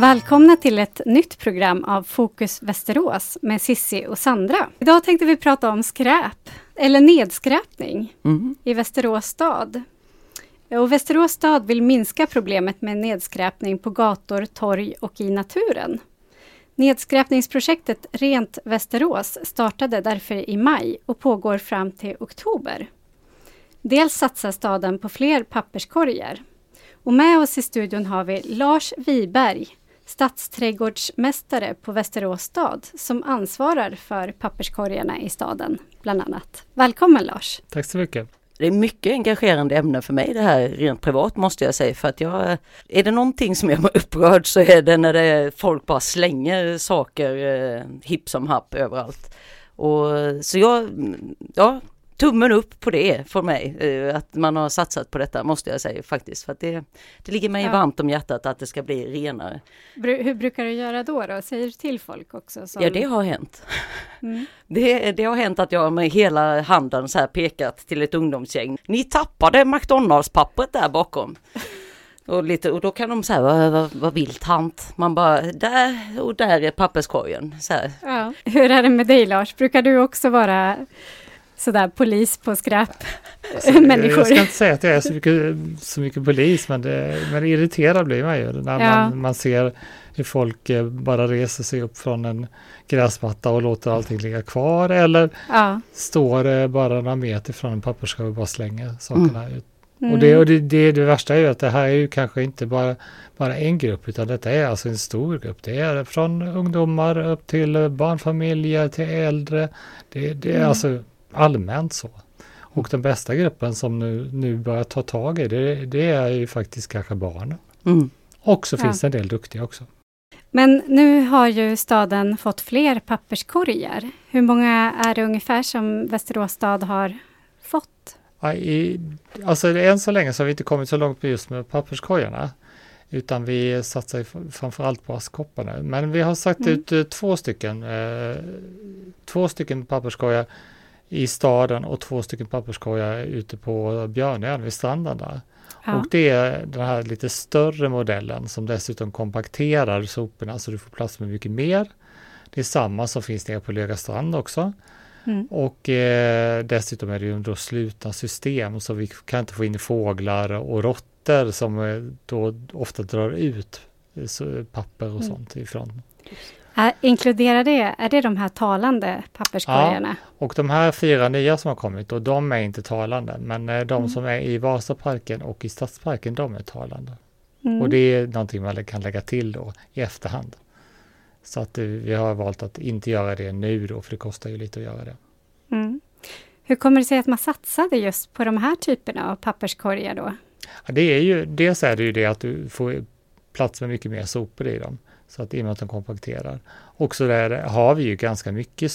Välkomna till ett nytt program av Fokus Västerås med Sissi och Sandra. Idag tänkte vi prata om skräp, eller nedskräpning, mm. i Västerås stad. Och Västerås stad vill minska problemet med nedskräpning på gator, torg och i naturen. Nedskräpningsprojektet Rent Västerås startade därför i maj och pågår fram till oktober. Dels satsar staden på fler papperskorgar. Och med oss i studion har vi Lars Wiberg, stadsträdgårdsmästare på Västerås stad som ansvarar för papperskorgarna i staden, bland annat. Välkommen Lars! Tack så mycket! Det är mycket engagerande ämne för mig det här rent privat måste jag säga för att jag är det någonting som jag är upprörd så är det när det folk bara slänger saker eh, hipp som happ överallt. Och så jag, ja, tummen upp på det för mig, eh, att man har satsat på detta måste jag säga faktiskt. För det, det ligger mig ja. varmt om hjärtat att det ska bli renare. Hur brukar du göra då? då? Säger du till folk också? Som... Ja, det har hänt. Mm. Det, det, har hänt att jag med hela handen så här pekat till ett ungdomsgäng. Ni tappade McDonalds-pappret där bakom. Och, lite, och då kan de säga, vad, vad, vad vill tant? Man bara, där och där är papperskorgen. Så här. Ja. Hur är det med dig Lars? Brukar du också vara sådär polis på skräp alltså, människor. Jag ska inte säga att jag är så mycket, så mycket polis, men, det, men irriterad blir man ju när ja. man, man ser hur folk eh, bara reser sig upp från en gräsmatta och låter allting ligga kvar eller ja. står eh, bara några meter från en papperskorg och bara slänger sakerna mm. ut. Mm. Och, det, och det, det, det, värsta är ju att det här är ju kanske inte bara, bara en grupp utan detta är alltså en stor grupp. Det är från ungdomar upp till barnfamiljer till äldre. Det, det är mm. alltså allmänt så. Och den bästa gruppen som nu, nu börjar ta tag i det, det är ju faktiskt kanske barnen. Mm. Och så ja. finns det en del duktiga också. Men nu har ju staden fått fler papperskorgar. Hur många är det ungefär som Västerås stad har fått? I, alltså än så länge så har vi inte kommit så långt just med papperskorgarna. Utan vi satsar framförallt på askkoppar nu. Men vi har sagt mm. ut eh, två stycken, eh, två stycken papperskorgar i staden och två stycken papperskorgar ute på Björnön vid stranden där. Ja. Och det är den här lite större modellen som dessutom kompakterar soporna så du får plats med mycket mer. Det är samma som finns nere på Löga strand också. Mm. Och eh, dessutom är det ju då slutna system så vi kan inte få in fåglar och råttor som eh, då ofta drar ut så, papper och mm. sånt ifrån. Äh, inkluderar det, är det de här talande papperskorgarna? Ja, och de här fyra nya som har kommit, och de är inte talande, men eh, de mm. som är i Vasaparken och i Stadsparken, de är talande. Mm. Och det är någonting man kan lägga till då i efterhand. Så att eh, vi har valt att inte göra det nu då, för det kostar ju lite att göra det. Mm. Hur kommer det sig att man satsade just på de här typerna av papperskorgar då? Ja, det är ju, dels är det ju det att du får plats med mycket mer sopor i dem. Så att i och med att de kompakterar. Och så där har vi ju ganska mycket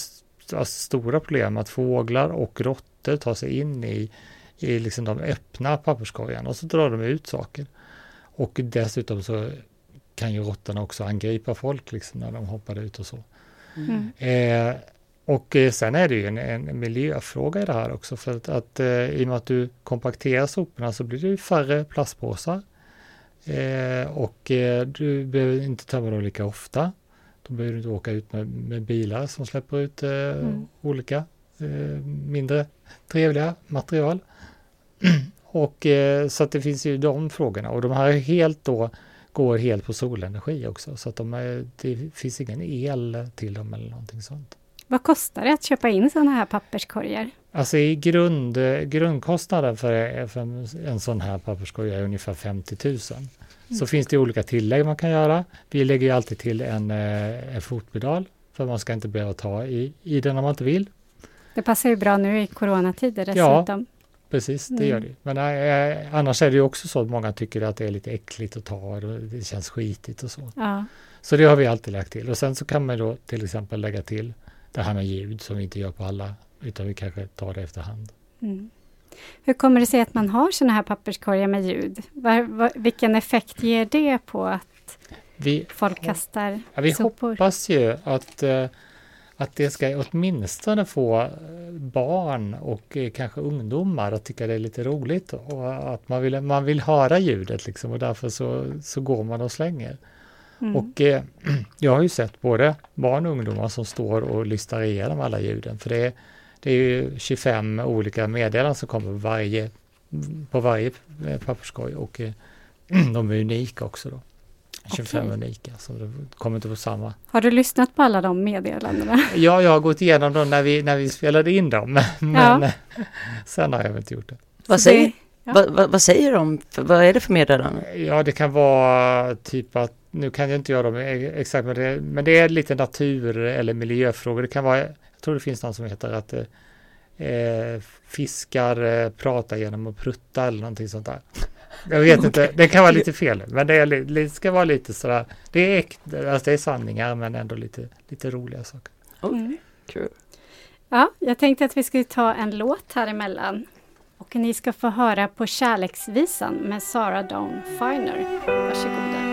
alltså stora problem att fåglar och råttor tar sig in i, i liksom de öppna papperskorgarna och så drar de ut saker. Och dessutom så kan ju råttorna också angripa folk liksom när de hoppar ut och så. Mm. Eh, och eh, sen är det ju en, en, miljöfråga i det här också för att, att eh, i och med att du kompakterar soporna så blir det ju färre plastpåsar. Eh, och eh, du behöver inte tömma dem lika ofta. Då behöver du inte åka ut med, med bilar som släpper ut eh, mm. olika eh, mindre trevliga material. och så att det finns ju de frågorna och de här helt då går helt på solenergi också så att de är, det finns ingen el till dem eller någonting sånt. Vad kostar det att köpa in sådana här papperskorgar? Alltså i grund, grundkostnaden för, för en sån här papperskorg är ungefär 50 000. Mm. Så finns det olika tillägg man kan göra. Vi lägger ju alltid till en, eh, en fotpedal för man ska inte behöva ta i, i den om man inte vill. Det passar ju bra nu i coronatider dessutom. Ja, precis, det mm. gör det. Men äh, annars är det ju också så att många tycker att det är lite äckligt att ta och det känns skitigt och så. Ja. Så det har vi alltid lagt till. Och sen så kan man då till exempel lägga till det här med ljud som vi inte gör på alla utan vi kanske tar det efterhand. Mm. Hur kommer det sig att man har sådana här papperskorgar med ljud? Var, var, vilken effekt ger det på att vi, folk kastar ja, vi sopor? Hoppas ju att, uh, att det ska åtminstone få barn och eh, kanske ungdomar att tycka det är lite roligt och att man vill, man vill höra ljudet liksom och därför så, så går man och slänger. Mm. Och eh, jag har ju sett både barn och ungdomar som står och lyssnar igenom alla ljuden för det det är ju 25 olika meddelanden som kommer varje, på varje eh, papperskorg och eh, de är unika också då. 25 okay. unika, så det kommer inte på samma. Har du lyssnat på alla de meddelandena? Ja, jag har gått igenom dem när vi, när vi spelade in dem, men ja. sen har jag inte gjort det. Vad säger, ja. vad, vad, vad, säger de? Vad är det för meddelanden? Ja, det kan vara typ att, nu kan jag inte göra dem exakt, men det, men det är lite natur eller miljöfrågor. Det kan vara, jag tror det finns någon som heter att eh, fiskar eh, pratar genom att prutta eller någonting sånt där. Jag vet okay. inte, det kan vara lite fel, men det, är, det ska vara lite sådär, det är äkta, alltså det är sanningar men ändå lite, lite roliga saker. Mm. Cool. Ja, jag tänkte att vi skulle ta en låt här emellan. Och ni ska få höra på Kärleksvisan med Sarah Dawn Finer. Varsågoda.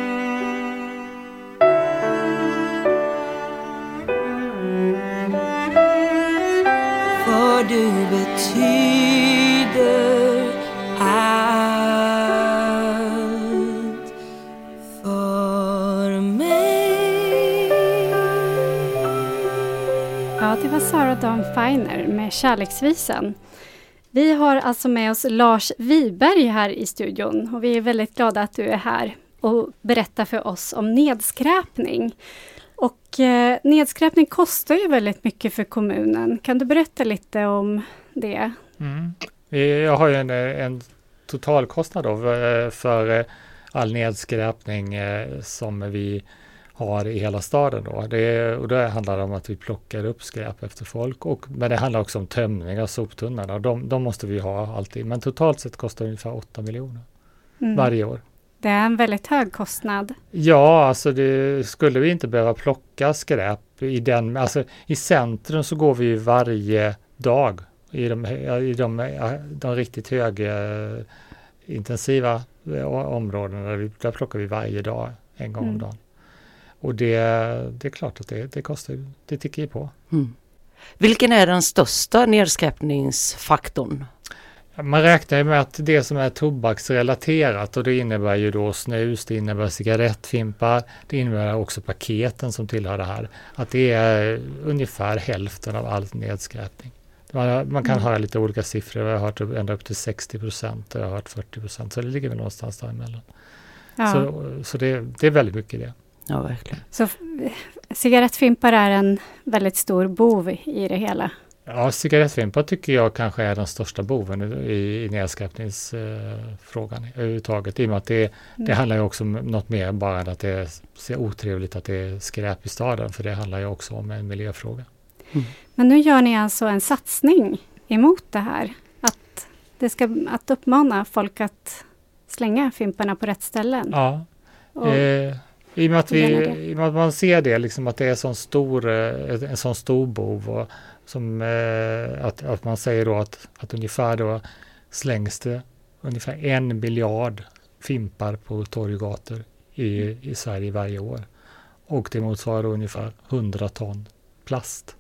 För du betyder det var Sara Dawn Finer med Kärleksvisan. Vi har alltså med oss Lars Wiberg här i studion och vi är väldigt glada att du är här och berättar för oss om nedskräpning. Och eh, nedskräpning kostar ju väldigt mycket för kommunen. Kan du berätta lite om det? Mm. Jag har ju en, en totalkostnad då för, för eh, all nedskräpning eh, som vi har i hela staden då. Det, och det handlar om att vi plockar upp skräp efter folk. Och, men det handlar också om tömning av soptunnorna. De, de måste vi ha alltid. Men totalt sett kostar det ungefär 8 miljoner mm. varje år. Det är en väldigt hög kostnad. Ja, alltså det skulle vi inte behöva plocka skräp i den, alltså i centrum så går vi ju varje dag i de, i de, de riktigt höga intensiva eh, områdena. Där, vi, där plockar vi varje dag, en gång mm. om dagen. Och det, det är klart att det, det kostar, det tickar ju på. Mm. Vilken är den största nedskräpningsfaktorn? Man räknar med att det som är tobaksrelaterat och det innebär ju då snus, det innebär cigarettfimpar, det innebär också paketen som tillhör det här. Att det är ungefär hälften av all nedskräpning. Man, man kan mm. höra lite olika siffror, jag har hört ända upp till 60 procent och jag har hört 40 procent, så det ligger väl någonstans däremellan. Ja. Så, så det, det är väldigt mycket det. Ja, verkligen. Så cigarettfimpar är en väldigt stor bov i det hela? Ja, cigarettfimpar tycker jag kanske är den största boven i, i nedskräpningsfrågan eh, överhuvudtaget. I och med att det, mm. det handlar ju också om något mer bara än att det ser otrevligt att det är skräp i staden. För det handlar ju också om en miljöfråga. Mm. Men nu gör ni alltså en satsning emot det här? Att, det ska, att uppmana folk att slänga fimparna på rätt ställen? Ja. Och, eh, i och med att, vi, i och med att man ser det, liksom att det är sån stor, eh, en sån stor bov. Och som, eh, att, att man säger då att, att ungefär då slängs det ungefär en miljard fimpar på torg och gator i, i Sverige varje år. Och det motsvarar ungefär 100 ton plast.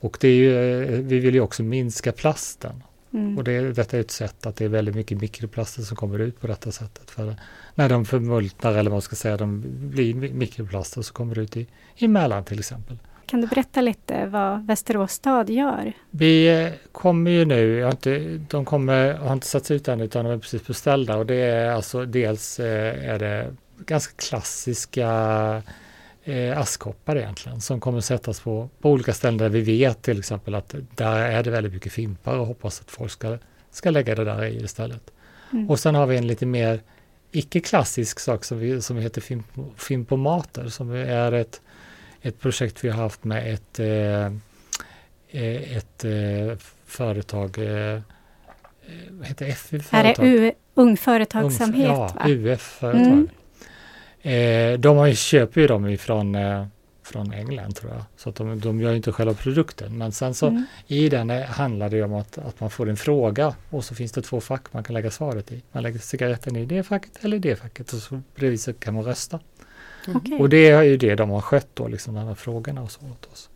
Och det är ju, eh, vi vill ju också minska plasten. Mm. Och det, detta är ett sätt att det är väldigt mycket mikroplaster som kommer ut på detta sättet. För när de förmultnar eller vad man ska säga, de blir mikroplaster så kommer det ut i, i Mälaren till exempel. Kan du berätta lite vad Västerås stad gör? Vi eh, kommer ju nu, har inte, de kommer, har inte satts ut än utan de är precis beställda och det är alltså dels eh, är det ganska klassiska eh, askkoppar egentligen som kommer sättas på, på olika ställen där vi vet till exempel att där är det väldigt mycket fimpar och hoppas att folk ska, ska lägga det där i istället. Mm. Och sen har vi en lite mer icke-klassisk sak som, vi, som heter Fimp, Fimpomater som är ett, ett projekt vi har haft med ett, eh, eh ett eh, företag heter FU? Företag? Är det Ung Företagsamhet? Ung, ja, UF-företag. Mm. Eh, de har ju, köper ju dem ifrån eh, från England tror jag. Så att de, de gör inte själva produkten. Men sen så mm. i den handlar det om att, att man får en fråga och så finns det två fack man kan lägga svaret i. Man lägger cigaretten i det facket eller det facket och så bredvid kan man rösta. Mm. Och det är ju det de har skött då, liksom de här frågorna och så åt oss.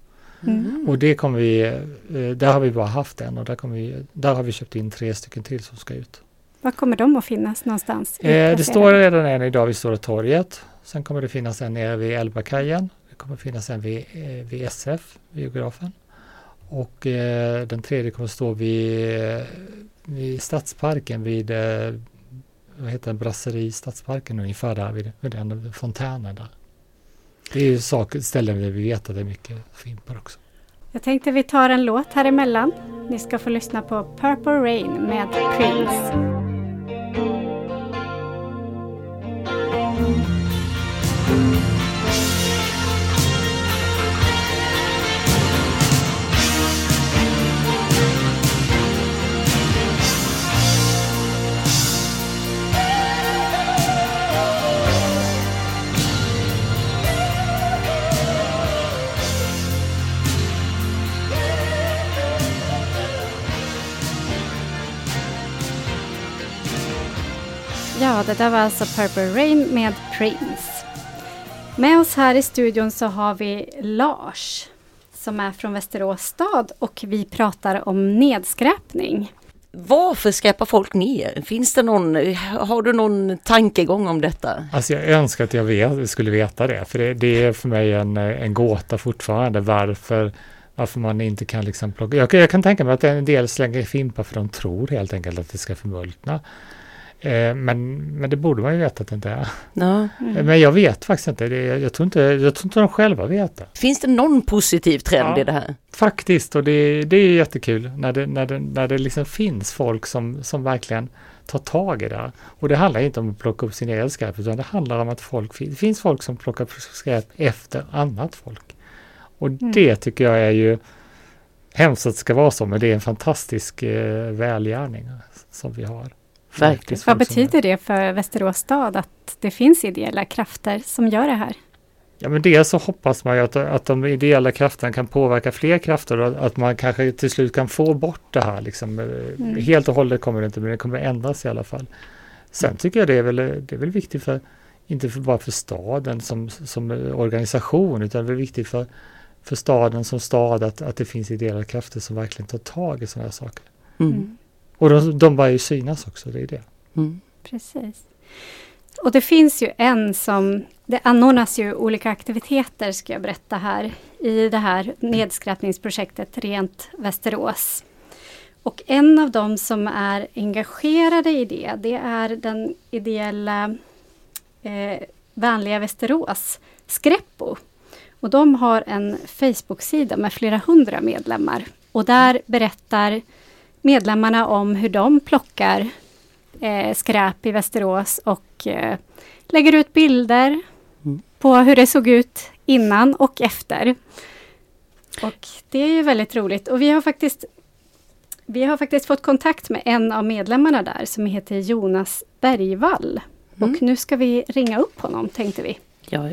Mm. Och det kommer vi, eh, där har vi bara haft en och där, kommer vi, där har vi köpt in tre stycken till som ska ut. Var kommer de att finnas någonstans? Eh, det står redan en idag vid Stora torget. Sen kommer det finnas en nere vid Älvbakajen. Det kommer finnas en vid, eh, vid SF, biografen. Och eh, den tredje kommer stå vid, vid Stadsparken vid eh, vad heter det, Brasseri Stadsparken ungefär där vid, vid den fontänen där. Det är ju saker, ställen där vi vet att det är mycket fimpar också. Jag tänkte vi tar en låt här emellan. Ni ska få lyssna på Purple Rain med Prince. Ja, det där var alltså Purple Rain med Prince. Med oss här i studion så har vi Lars som är från Västerås stad och vi pratar om nedskräpning. Varför skräpar folk ner? Finns det någon, har du någon tankegång om detta? Alltså jag önskar att jag vet, skulle veta det, för det, det, är för mig en, en gåta fortfarande varför, varför man inte kan liksom plocka. Jag, jag kan tänka mig att en del slänger fimpar för de tror helt enkelt att det ska förmultna. Eh, men, men det borde man ju veta att det inte är. Ja. Mm. Men jag vet faktiskt inte. Jag, tror inte. jag tror inte de själva vet det. Finns det någon positiv trend ja, i det här? Faktiskt, och det, det är jättekul när det, när det, när det liksom finns folk som, som verkligen tar tag i det. Och det handlar inte om att plocka upp sin egen skräp, utan det handlar om att folk, det finns folk som plockar upp skräp efter annat folk. Och mm. det tycker jag är ju hemskt att det ska vara så, men det är en fantastisk eh, välgärning som vi har. Verkligen. Vad betyder det för Västerås stad att det finns ideella krafter som gör det här? Ja, men dels så hoppas man ju att, att de ideella krafterna kan påverka fler krafter och att man kanske till slut kan få bort det här. Liksom. Mm. Helt och hållet kommer det inte, men det kommer ändras i alla fall. Sen tycker jag det är väl, det är väl viktigt för, inte för, bara för staden som, som organisation, utan det är viktigt för, för staden som stad att, att det finns ideella krafter som verkligen tar tag i sådana här saker. Mm. Och de, de börjar ju synas också, det är det. Mm. Precis. Och det finns ju en som, det anordnas ju olika aktiviteter ska jag berätta här i det här nedskräpningsprojektet Rent Västerås. Och en av dem som är engagerade i det, det är den ideella eh, Vänliga Västerås, Skräppo. Och de har en Facebook-sida med flera hundra medlemmar. Och där berättar medlemmarna om hur de plockar eh, skräp i Västerås och eh, lägger ut bilder mm. på hur det såg ut innan och efter. Och det är ju väldigt roligt och vi har faktiskt vi har faktiskt fått kontakt med en av medlemmarna där som heter Jonas Bergvall. Mm. Och nu ska vi ringa upp honom tänkte vi. Ja,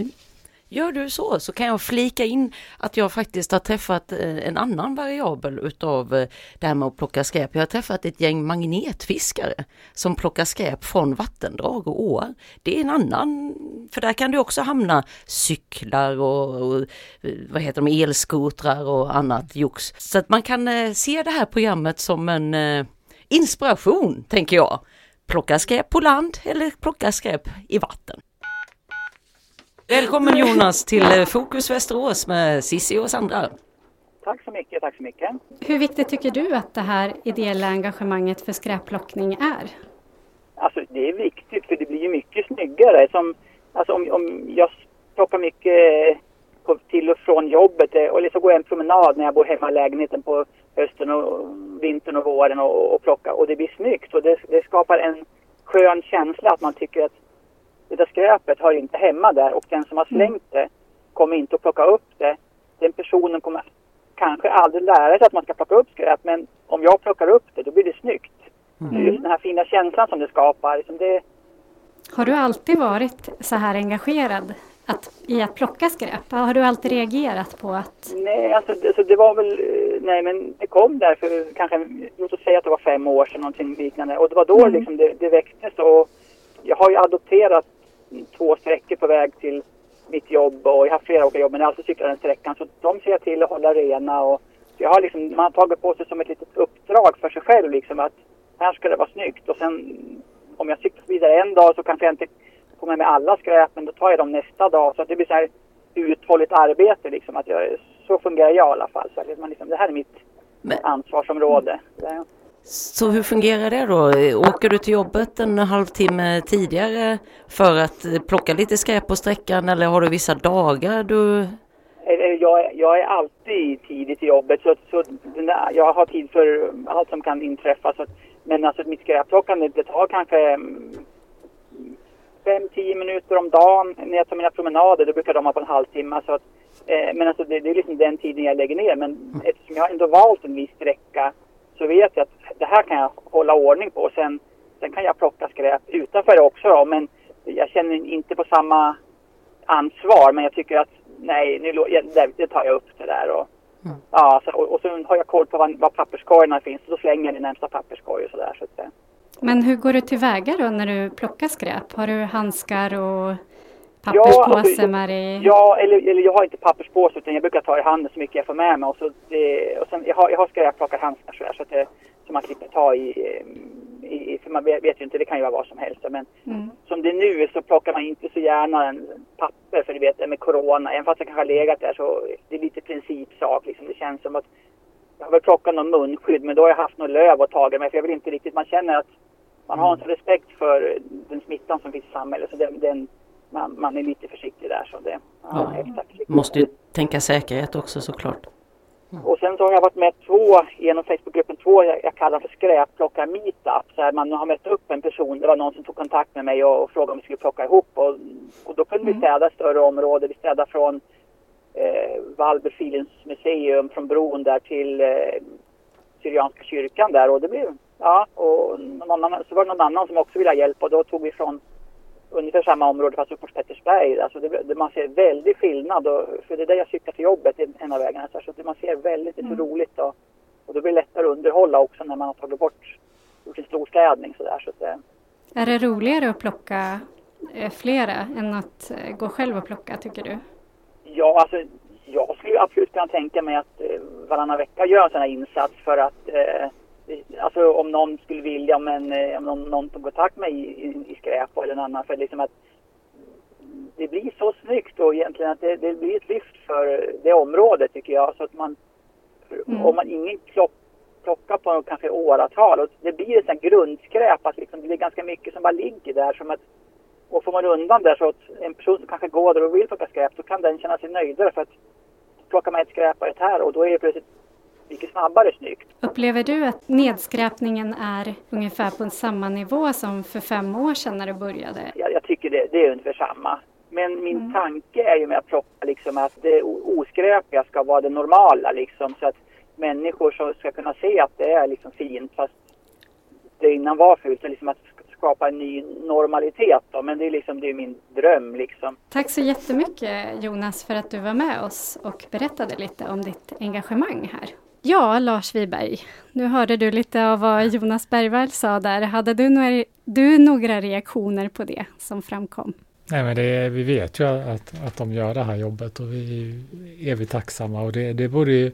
Gör du så så kan jag flika in att jag faktiskt har träffat eh, en annan variabel utav eh, det här med att plocka skräp. Jag har träffat ett gäng magnetfiskare som plockar skräp från vattendrag och åar. Det är en annan, för där kan du också hamna cyklar och, och eh, vad heter de, elskotrar och annat jox. Så att man kan se det här programmet som en inspiration, tänker jag. Plocka skräp på land eller plocka skräp i vatten. Välkommen Jonas till eh, Fokus Västerås med Sissi och Sandra. Tack så mycket, tack så mycket. Hur viktigt tycker du att det här ideella engagemanget för skräpplockning är? Alltså det är viktigt för det blir ju mycket snyggare. Som, alltså om, om jag plockar mycket på, till och från jobbet eh, och liksom går en promenad när jag bor hemma i lägenheten på hösten och vintern och våren och, och plockar och det blir snyggt och det, det skapar en skön känsla att man tycker att det där skräpet hör inte hemma där och den som har mm. slängt det kommer inte att plocka upp det. Den personen kommer kanske aldrig lära sig att man ska plocka upp skräp men om jag plockar upp det då blir det snyggt. Mm. Just den här fina känslan som det skapar. Liksom det... Har du alltid varit så här engagerad att, i att plocka skräp? Har du alltid reagerat på att... Nej, alltså det, alltså det var väl... Eh, nej, men det kom där för kanske, låt oss säga att det var fem år sedan, någonting liknande. Och det var då mm. liksom det, det väcktes och jag har ju adopterat två sträckor på väg till mitt jobb och jag har flera olika jobb men jag har alltid cyklat den sträckan. Så de ser jag till att hålla rena och jag har liksom, man har tagit på sig som ett litet uppdrag för sig själv liksom att här ska det vara snyggt och sen om jag cyklar vidare en dag så kanske jag inte kommer med alla skräp men då tar jag dem nästa dag så att det blir så här uthålligt arbete liksom. Att jag, så fungerar jag i alla fall. Så att man liksom, det här är mitt men... ansvarsområde. Så hur fungerar det då? Åker du till jobbet en halvtimme tidigare för att plocka lite skräp på sträckan eller har du vissa dagar du jag, jag är alltid tidigt i jobbet så, så jag har tid för allt som kan inträffa. Så, men alltså mitt skräpplockande det tar kanske 5-10 minuter om dagen. När jag tar mina promenader då brukar de ha på en halvtimme. Så att, eh, men alltså det, det, är liksom den tiden jag lägger ner. Men mm. eftersom jag ändå valt en viss sträcka så vet jag att det här kan jag hålla ordning på. Sen, sen kan jag plocka skräp utanför också då, men jag känner inte på samma ansvar. Men jag tycker att nej, nu, det, det tar jag upp det där. Och, mm. ja, så, och, och så har jag koll på var, var papperskorgarna finns och då slänger jag i närmsta papperskorg och sådär. Så Men hur går du tillväga då när du plockar skräp? Har du handskar och papperspåse ja, alltså, dig? Ja, eller, eller jag har inte papperspåse utan jag brukar ta i handen så mycket jag får med mig. Och, så det, och sen, jag har, jag har skräpplockarhandskar så, så att det, som man klipper ta i, i, för man vet, vet, ju inte, det kan ju vara vad som helst. Men mm. som det är nu så plockar man inte så gärna en papper för du vet med corona. Även fast det kanske har legat där så det är lite principsak liksom. Det känns som att jag har väl plockat någon munskydd men då har jag haft något löv och tagit mig för jag vill inte riktigt, man känner att man har en sån respekt för den smittan som finns i samhället så den, den man, man, är lite försiktig där. Så det, ja, ja. Måste ju tänka säkerhet också såklart. Mm. Och sen så har jag varit med två, genom Facebookgruppen två, jag, jag kallar för skräpplockar meetup. Så här, man har mött upp en person, det var någon som tog kontakt med mig och, och frågade om vi skulle plocka ihop. Och, och då kunde mm. vi städa större områden. Vi städade från eh, Valberfilens museum, från bron där till eh, Syrianska kyrkan där. Och det blev, ja, och någon annan, så var det någon annan som också ville ha hjälp och då tog vi från ungefär samma område fast uppe på Pettersberg. Alltså det, det, man ser väldigt skillnad. Och, för det är där jag cyklar till jobbet, en av vägarna. Så det man ser väldigt, det är så mm. roligt. Och, och då blir det lättare att underhålla också när man har tagit bort, gjort en stor städning sådär. Så det, är det roligare att plocka eh, flera än att eh, gå själv och plocka, tycker du? Ja, alltså jag skulle absolut kunna tänka mig att eh, varannan vecka göra en sån här insats för att eh, alltså om någon skulle vilja, men eh, om någon, någon tog kontakt med mig i, i, i skräp eller någon annan, för liksom att det blir så snyggt och egentligen att det, det blir ett lyft för det området tycker jag. Så att man, mm. om man ingen klock, plockar på kanske åratal och det blir ett sånt grundskräp att liksom, det blir ganska mycket som bara ligger där som att och får man undan där så att en person som kanske går där och vill plocka skräp så kan den känna sig nöjdare för att plockar man ett skräp och ett här och då är det plötsligt mycket snabbare snyggt. Upplever du att nedskräpningen är ungefär på samma nivå som för fem år sedan när du började? Jag, jag tycker det, det, är ungefär samma. Men min mm. tanke är ju med att plocka liksom att det oskräpiga ska vara det normala liksom så att människor ska kunna se att det är liksom fint fast det innan var fult. Liksom att skapa en ny normalitet då. Men det är liksom det är min dröm liksom. Tack så jättemycket Jonas för att du var med oss och berättade lite om ditt engagemang här. Ja, Lars Wiberg, nu hörde du lite av vad Jonas Bergvall sa där. Hade du några, du några reaktioner på det som framkom? Nej, men det, vi vet ju att, att de gör det här jobbet och vi är vi tacksamma och det, det borde ju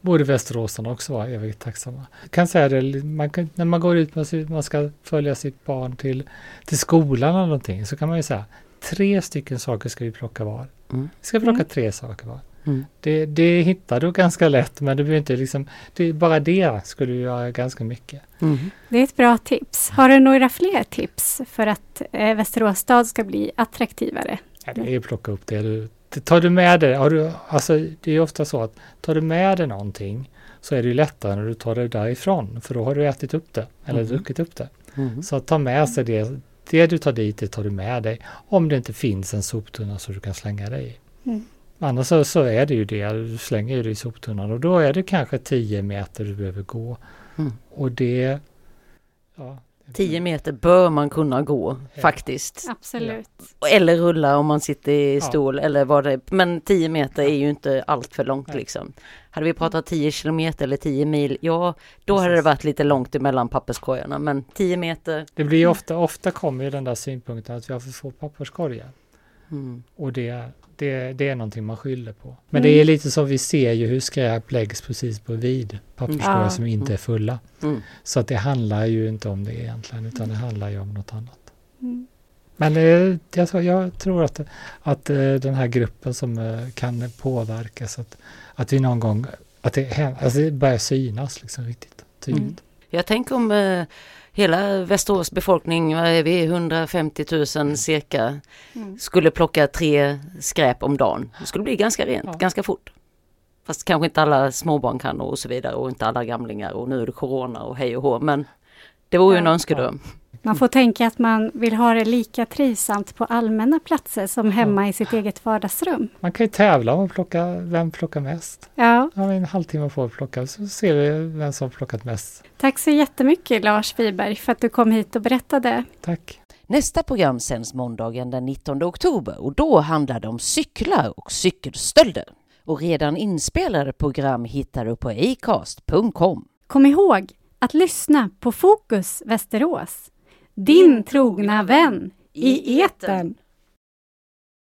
borde Västeråsarna också vara evigt tacksamma. Jag kan säga det, man kan, när man går ut med man ska följa sitt barn till, till skolan eller någonting så kan man ju säga tre stycken saker ska vi plocka var. Mm. Vi ska plocka mm. tre saker var. Mm. Det, det hittar du ganska lätt men det blir inte liksom, det, bara det skulle ju göra ganska mycket. Mm. Det är ett bra tips. Har du några fler tips för att eh, Västerås stad ska bli attraktivare? Ja, det är att plocka upp det du tar du med dig, har du, alltså det är ofta så att tar du med dig någonting så är det ju lättare när du tar det därifrån för då har du ätit upp det eller mm. druckit upp det. Mm. Så ta med sig det, det du tar dit det tar du med dig om det inte finns en soptunna så du kan slänga det i. Mm. Annars så, så, är det ju det, du slänger det i soptunnan och då är det kanske 10 meter du behöver gå. Mm. Och det, ja, 10 meter bör man kunna gå ja. faktiskt. Absolut. Eller rulla om man sitter i stol ja. eller vad det är. Men 10 meter är ju inte allt för långt Nej. liksom. Hade vi pratat 10 kilometer eller 10 mil, ja då Precis. hade det varit lite långt emellan papperskorgarna. Men 10 meter. Det blir ju ofta, ofta kommer ju den där synpunkten att vi har för få papperskorgar. Mm. Och det, det, det är någonting man skyller på. Men mm. det är lite så vi ser ju hur skräp läggs precis bredvid papperskorgar mm. som inte är fulla. Mm. Så att det handlar ju inte om det egentligen utan det handlar ju om något annat. Mm. Men eh, jag, jag, tror att, att eh, den här gruppen som eh, kan påverkas, att, att vi någon gång, att det, alltså det börjar synas liksom riktigt tydligt. Mm. Jag tänker om eh, hela Västerås befolkning, vad är vi, 150 000 cirka, mm. skulle plocka tre skräp om dagen. Det skulle bli ganska rent, ja. ganska fort. Fast kanske inte alla småbarn kan och så vidare och inte alla gamlingar och nu är det corona och hej och hå. Men det vore ju en önskedröm. Man får tänka att man vill ha det lika trivsamt på allmänna platser som hemma i sitt eget vardagsrum. Man kan ju tävla om att plocka, vem plockar mest. Ja. Har en halvtimme på att plocka så ser vi vem som plockat mest. Tack så jättemycket Lars Wiberg för att du kom hit och berättade. Tack. Nästa program sänds måndagen den 19 oktober och då handlar det om cyklar och cykelstölder. Och redan inspelade program hittar du på acast.com. Kom ihåg att lyssna på Fokus Västerås din trogna vän i eten.